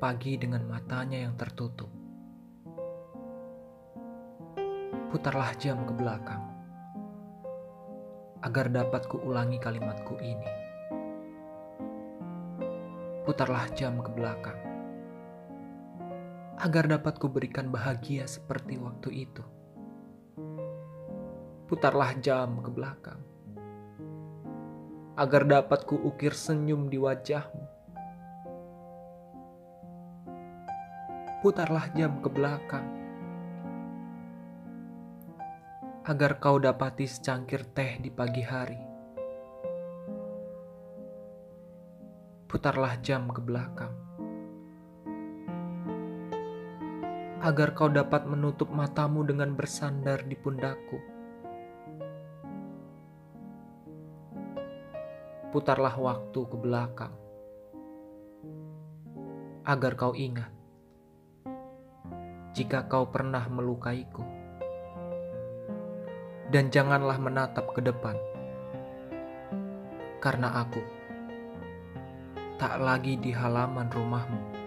pagi dengan matanya yang tertutup. Putarlah jam ke belakang agar dapat kuulangi kalimatku ini. Putarlah jam ke belakang agar dapat kuberikan bahagia seperti waktu itu. Putarlah jam ke belakang agar dapat kuukir senyum di wajahmu. Putarlah jam ke belakang agar kau dapati secangkir teh di pagi hari. Putarlah jam ke belakang agar kau dapat menutup matamu dengan bersandar di pundakku. Putarlah waktu ke belakang agar kau ingat jika kau pernah melukaiku. Dan janganlah menatap ke depan, karena aku tak lagi di halaman rumahmu.